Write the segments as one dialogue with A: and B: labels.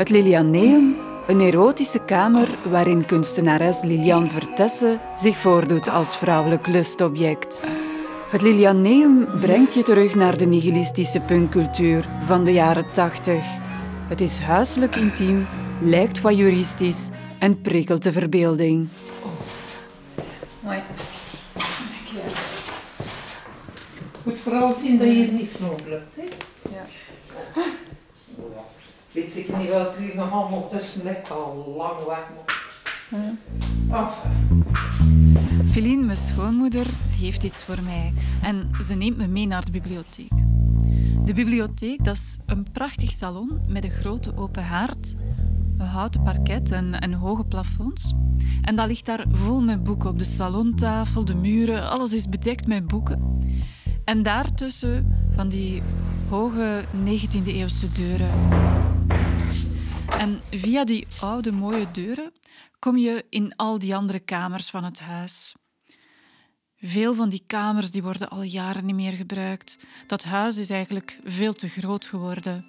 A: Het Lilianeum, een erotische kamer waarin kunstenares Lilian Vertesse zich voordoet als vrouwelijk lustobject. Het Lilianeum brengt je terug naar de nihilistische punkcultuur van de jaren 80. Het is huiselijk intiem, lijkt voyeuristisch en prikkelt de verbeelding.
B: Mooi. Moet vooral zien dat je niet vloog hè?
A: Ja.
B: Weet ik niet wat er nog allemaal tussen ligt, al lang weg. Enfin.
C: Feline, mijn schoonmoeder, die heeft iets voor mij. En ze neemt me mee naar de bibliotheek. De bibliotheek dat is een prachtig salon met een grote open haard, een houten parket en, en hoge plafonds. En dat ligt daar vol met boeken op de salontafel, de muren, alles is bedekt met boeken. En daartussen van die hoge 19e-eeuwse deuren. En via die oude mooie deuren kom je in al die andere kamers van het huis. Veel van die kamers die worden al jaren niet meer gebruikt. Dat huis is eigenlijk veel te groot geworden.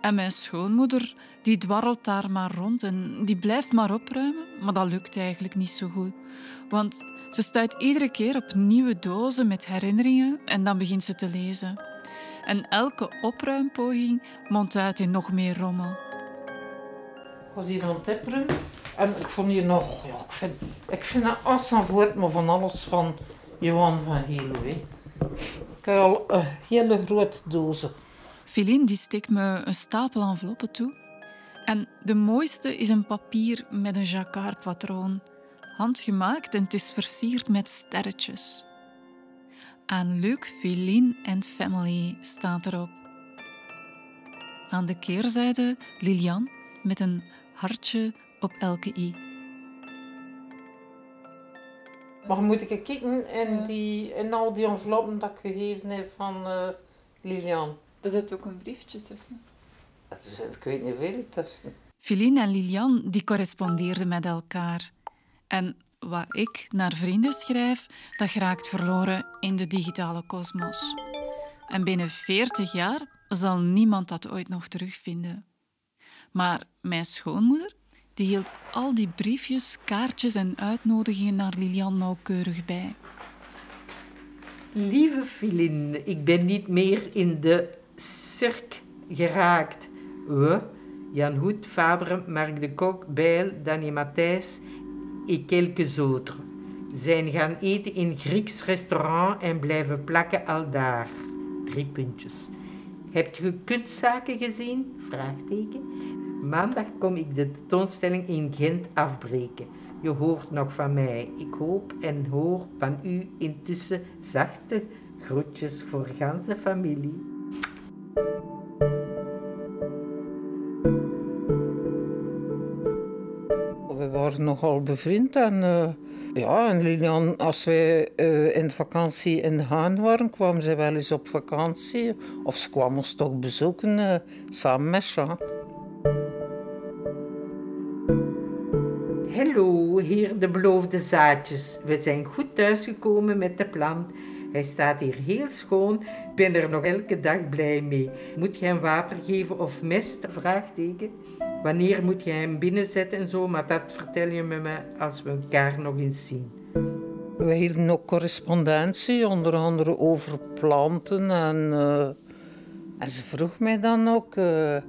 C: En mijn schoonmoeder die dwarrelt daar maar rond en die blijft maar opruimen, maar dat lukt eigenlijk niet zo goed. Want ze stuit iedere keer op nieuwe dozen met herinneringen en dan begint ze te lezen. En elke opruimpoging mondt uit in nog meer rommel.
B: Was hier aan het tipperen en ik vond hier nog, ja, ik vind, ik vind dat Assanvoort, maar van alles van Johan van Helo. Ik heb al een hele grote dozen.
C: Feline die steekt me een stapel enveloppen toe. En de mooiste is een papier met een jacquard-patroon. Handgemaakt en het is versierd met sterretjes. Aan Luc, Feline and Family staat erop. Aan de keerzijde Lilian met een hartje op elke i.
B: Maar moet ik kijken in, die, in al die enveloppen dat ik gegeven heb van eh, Lilian?
A: Er zit ook een briefje tussen.
B: Het zit, ik weet niet veel tussen.
C: Feline en Lilian die correspondeerden met elkaar. En wat ik naar vrienden schrijf, dat geraakt verloren in de digitale kosmos. En binnen 40 jaar zal niemand dat ooit nog terugvinden. Maar mijn schoonmoeder, die hield al die briefjes, kaartjes en uitnodigingen naar Lilian nauwkeurig bij.
D: Lieve Filine, ik ben niet meer in de cirk geraakt. We, Jan Hoed, Fabre, Marc de Kok, Bijl, Danny Matthijs et quelques autres zijn gaan eten in Grieks restaurant en blijven plakken aldaar. Drie puntjes. Heb je kunstzaken gezien? Vraagteken. Maandag kom ik de tentoonstelling in Gent afbreken. Je hoort nog van mij. Ik hoop en hoor van u intussen zachte groetjes voor ganse familie.
B: We waren nogal bevriend en eh, ja, en Lilian, als wij eh, in vakantie in Haan waren, kwam zij wel eens op vakantie. Of ze kwam ons toch bezoeken eh, samen met Jean.
D: De beloofde zaadjes. We zijn goed thuisgekomen met de plant. Hij staat hier heel schoon. Ik ben er nog elke dag blij mee. Moet je hem water geven of mest? Vraagteken. Wanneer moet je hem binnenzetten en zo? Maar dat vertel je me als we elkaar nog eens zien.
B: We hielden ook correspondentie, onder andere over planten. En, eh, en ze vroeg mij dan ook, eh,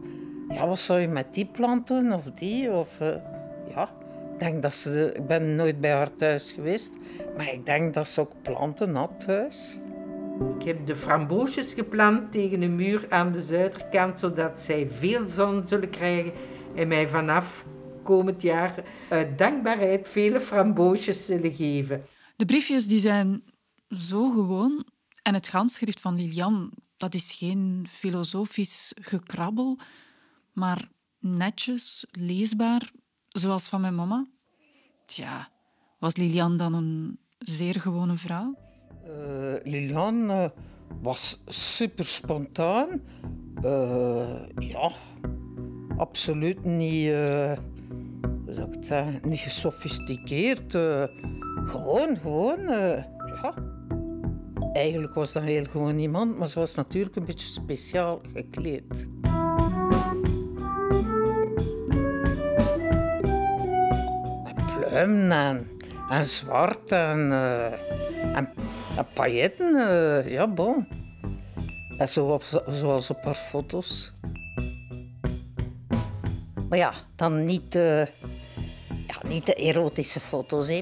B: ja, wat zou je met die plant doen of die? Of, eh, ja, denk dat ze, ik ben nooit bij haar thuis geweest, maar ik denk dat ze ook planten had thuis.
D: Ik heb de framboosjes geplant tegen een muur aan de zuiderkant, zodat zij veel zon zullen krijgen en mij vanaf komend jaar uit dankbaarheid vele framboosjes zullen geven.
C: De briefjes die zijn zo gewoon. En het handschrift van Lilian, dat is geen filosofisch gekrabbel, maar netjes, leesbaar, zoals van mijn mama. Tja, was Lilian dan een zeer gewone vrouw?
B: Eh, Lilian eh, was super spontaan. Eh, ja, absoluut niet, hoe zou ik het zeggen, niet gesofisticeerd. gewoon, gewoon, ja. Eigenlijk was dat heel gewoon iemand, maar ze was natuurlijk een beetje speciaal gekleed. En, zwart en, uh, en, en pailletten. Uh, ja, bon. En zo op, zoals op haar foto's. Maar ja, dan niet, uh, ja, niet de erotische foto's. Hè.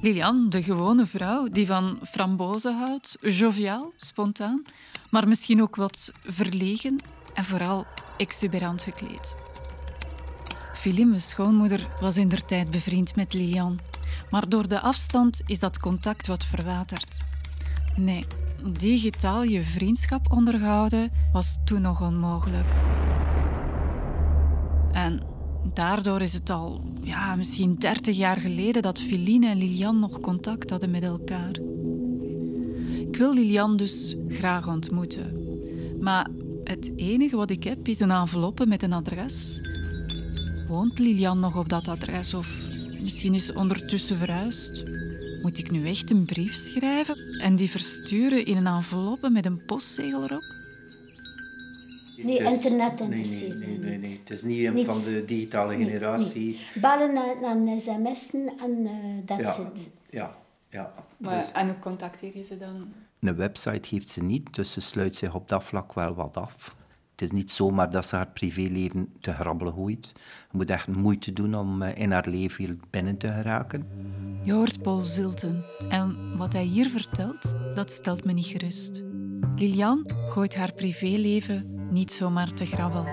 C: Lilian, de gewone vrouw die van frambozen houdt, joviaal, spontaan, maar misschien ook wat verlegen en vooral exuberant gekleed. Philippe, schoonmoeder, was in der tijd bevriend met Lilian, maar door de afstand is dat contact wat verwaterd. Nee, digitaal je vriendschap onderhouden was toen nog onmogelijk. En daardoor is het al ja, misschien 30 jaar geleden dat Philine en Lilian nog contact hadden met elkaar. Ik wil Lilian dus graag ontmoeten. Maar het enige wat ik heb is een enveloppe met een adres. Woont Lilian nog op dat adres of misschien is ze ondertussen verhuisd? Moet ik nu echt een brief schrijven en die versturen in een enveloppe met een postzegel erop?
E: Nee, internet interesseert
F: nee, nee, nee, nee, Het is niet een van de digitale generatie.
E: Bellen en, sms'en en uh, that's
F: ja,
E: it.
F: Ja, ja.
A: Maar, dus, en hoe contacteer je ze dan?
F: Een website heeft ze niet, dus ze sluit zich op dat vlak wel wat af. Het is niet zomaar dat ze haar privéleven te grabbelen gooit. Je moet echt moeite doen om in haar leven binnen te geraken.
C: Je hoort Paul Zilten. En wat hij hier vertelt, dat stelt me niet gerust. Lilian gooit haar privéleven niet zomaar te grabbel.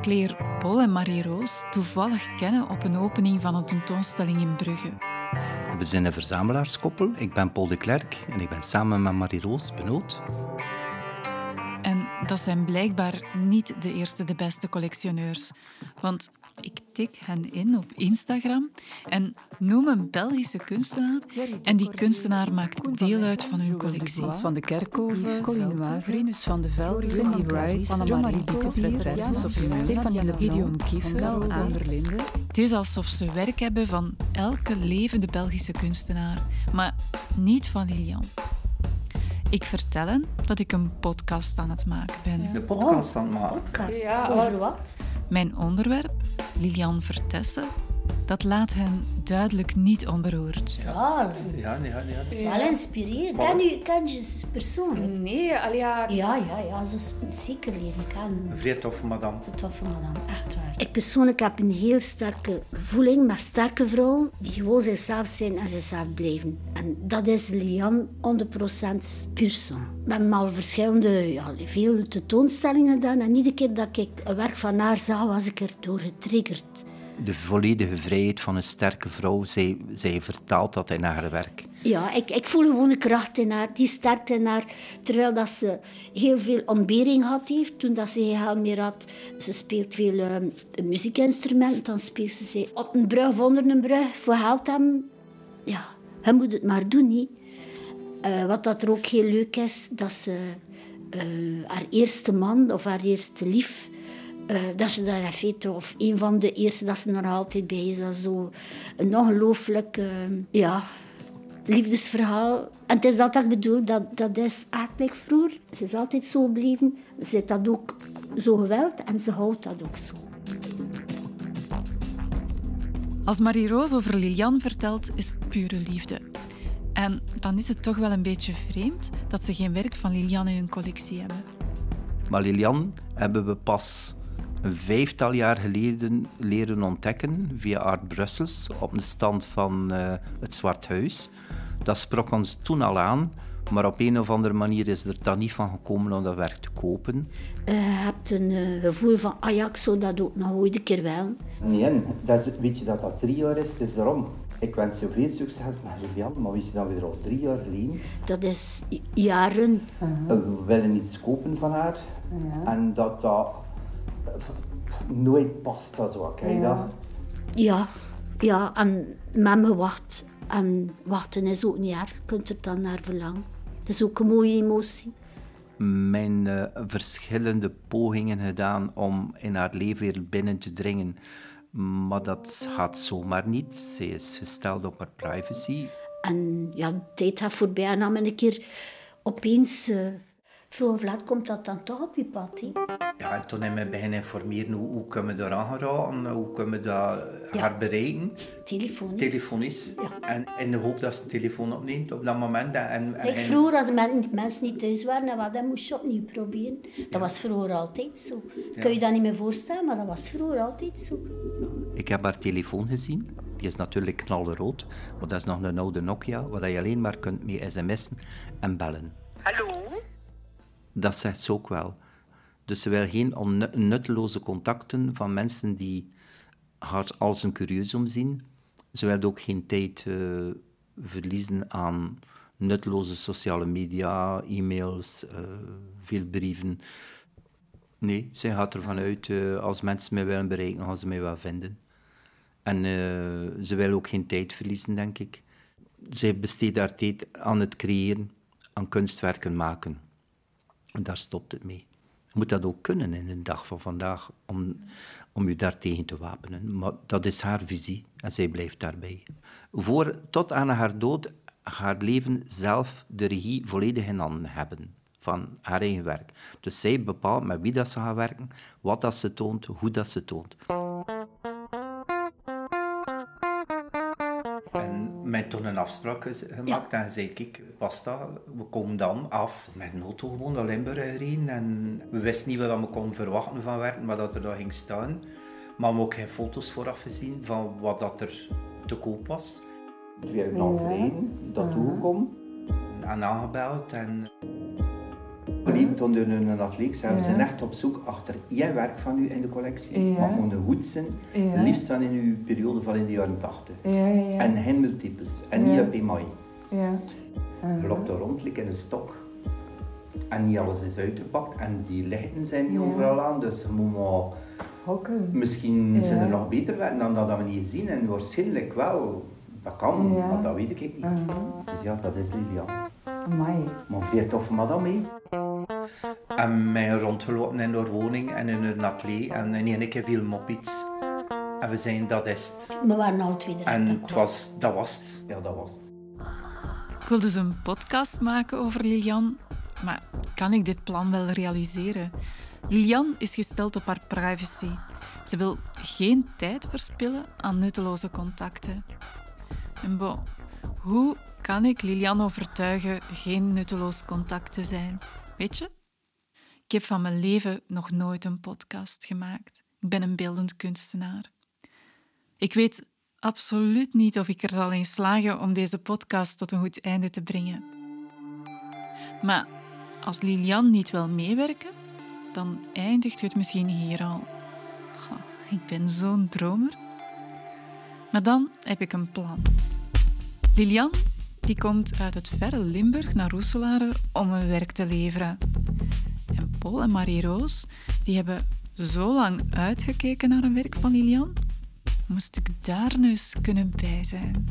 C: Claire, Paul en Marie-Roos toevallig kennen op een opening van een tentoonstelling in Brugge.
F: We zijn een verzamelaarskoppel. Ik ben Paul de Klerk en ik ben samen met Marie-Roos benoot.
C: Dat zijn blijkbaar niet de eerste de beste collectioneurs. Want ik tik hen in op Instagram en noem een Belgische kunstenaar. En die kunstenaar maakt deel uit van hun collectie.
A: van de Kerkhoven, Colin Wagerenus van de Velde, Cindy Wright, Annemarie Bietesbier, Stefanie Le Gideon Kiefer, Aanderlinde.
C: Het is alsof ze werk hebben van elke levende Belgische kunstenaar, maar niet van Lilian. Ik vertel hen dat ik een podcast aan het maken ben.
F: De podcast aan het maken?
E: Podcast? Ja, over wat?
C: Mijn onderwerp, Lilian Vertessen, dat laat hen duidelijk niet onberoerd.
E: Ja,
F: ja, ja, ja,
E: dat is wel inspirerend. Ken je, ken je ze persoonlijk?
A: Nee, al ja.
E: Ja, ja, ja, zo zeker leren kennen.
F: Een vrij toffe madame.
E: Een toffe madame, echt waar. Ik persoonlijk heb een heel sterke voeling met sterke vrouwen die gewoon zichzelf zijn en zichzelf blijven. En dat is Lian 100% puur zo. We hebben al verschillende, ja, veel tentoonstellingen gedaan en iedere keer dat ik een werk van haar zag, was ik erdoor getriggerd
F: de volledige vrijheid van een sterke vrouw, zij, zij vertaalt dat in haar werk.
E: Ja, ik, ik voel gewoon de kracht in haar, die sterkte in haar. Terwijl dat ze heel veel ontbering had heeft, toen dat ze geld meer had. Ze speelt veel uh, muziekinstrumenten, dan speelt ze op een brug of onder een brug voor geld hebben. Ja, je moet het maar doen, niet. Uh, wat dat er ook heel leuk is, dat ze uh, haar eerste man of haar eerste lief uh, dat ze dat heeft, of een van de eerste dat ze nog altijd bij is. Dat is zo een ongelooflijk uh, ja, liefdesverhaal. En het is dat ik bedoel, dat, dat is eigenlijk vroeger. Ze is altijd zo gebleven. Ze heeft dat ook zo geweld en ze houdt dat ook zo.
C: Als Marie-Roos over Lilian vertelt, is het pure liefde. En dan is het toch wel een beetje vreemd dat ze geen werk van Lilian in hun collectie hebben.
F: Maar Lilian hebben we pas een vijftal jaar geleden leren ontdekken via Art Brussels op de stand van uh, het Zwart Huis. Dat sprak ons toen al aan, maar op een of andere manier is er dan niet van gekomen om dat werk te kopen.
E: Uh, je hebt een uh, gevoel van, ah ja, ik zou dat ook nog ooit een keer wel.
F: Nee, dat is, weet je dat dat drie jaar is? Het is erom. Ik wens zoveel succes met Lilian, maar weet je dat we er al drie jaar geleden...
E: Dat is jaren.
F: Uh -huh. We willen iets kopen van haar. -huh. En dat dat nooit past dat zo, kijk dat?
E: Ja, ja, en met me wacht. En wachten is ook niet erg, je kunt er dan naar verlangen. Het is ook een mooie emotie.
F: Mijn uh, verschillende pogingen gedaan om in haar leven weer binnen te dringen. Maar dat gaat zomaar niet. Ze is gesteld op haar privacy.
E: En ja, de tijd gaat voorbij en dan ben ik keer opeens... Uh, vroeg of laat komt dat dan toch op je pad.
F: Ja, en toen hebben we beginnen informeren hoe, hoe kunnen we eraan geraken, hoe kunnen we dat, haar bereiken.
E: Telefonisch.
F: Telefonisch.
E: Ja.
F: En in de hoop dat ze de telefoon opneemt op dat moment. En, en, en-
E: vroeger, als men- mensen niet thuis waren, en wat, dan moest je opnieuw proberen. Dat was vroeger altijd zo. Kun je dat niet meer voorstellen, maar dat was vroeger altijd zo.
F: Ik heb haar telefoon gezien. Die is natuurlijk knalrood, maar dat is nog een oude Nokia, waar je alleen maar kunt mee sms'en en bellen.
G: Hallo?
F: Dat zegt ze ook wel. Dus ze wil geen nutteloze contacten van mensen die haar als een curiosum zien. Ze wil ook geen tijd eh, verliezen aan nutteloze sociale media, e-mails, eh, veel brieven. Nee, zij gaat ervan uit, eh, als mensen mij willen bereiken, gaan ze mij wel vinden. En ze wil ook geen tijd verliezen, denk ik. Zij besteedt haar tijd aan het creëren, aan kunstwerken maken. Daar stopt het mee. Je moet dat ook kunnen in de dag van vandaag om, om je daartegen te wapenen. Maar dat is haar visie en zij blijft daarbij. Voor, tot aan haar dood haar leven zelf de regie volledig in handen hebben van haar eigen werk. Dus zij bepaalt met wie dat ze gaat werken, wat dat ze toont, hoe dat ze toont. Mij toen een afspraak gemaakt. En zei ik, basta, we komen dan af met een auto gewoon naar Limburg gereden. En we wisten niet wat we konden verwachten van werken, wat dat er daar ging staan. Maar we hebben ook geen foto's vooraf gezien van wat dat er te koop was. Twee jaar lang geleden, dat toegekomen. En aangebeld en Liep onder een atleet, ze zijn echt op zoek achter één werk van u in de collectie. Maar moet een goed zijn, liefst van in uw periode van in de jaren 80. En geen multiples, en niet op email. Je loopt er rond, in een stok. En niet alles is uitgepakt. En die lichten zijn niet overal aan, dus je moet maar... Misschien zijn er nog beter werken dan dat we niet zien. En waarschijnlijk wel. Dat kan, maar dat weet ik niet. Dus ja, dat is Lilian. Maar vrij toffe madame. En mij rondgelopen in haar woning en in haar atelier en in één keer viel me op iets. En we zijn, dat is het.
E: We waren al twee
F: En het was, dat was het. Ja, dat was het.
C: Ik wil dus een podcast maken over Lilian, maar kan ik dit plan wel realiseren? Lilian is gesteld op haar privacy. Ze wil geen tijd verspillen aan nutteloze contacten. En bon, hoe kan ik Lilian overtuigen geen nutteloos contact te zijn? Weet je? Ik heb van mijn leven nog nooit een podcast gemaakt. Ik ben een beeldend kunstenaar. Ik weet absoluut niet of ik er zal in slagen om deze podcast tot een goed einde te brengen. Maar als Lilian niet wil meewerken, dan eindigt het misschien hier al. Ik ben zo'n dromer. Maar dan heb ik een plan. Lilian die komt uit het verre Limburg naar Roeselare om een werk te leveren. En Paul en Marie-Roos die hebben zo lang uitgekeken naar een werk van Lilian, moest ik daar nu eens kunnen bij zijn.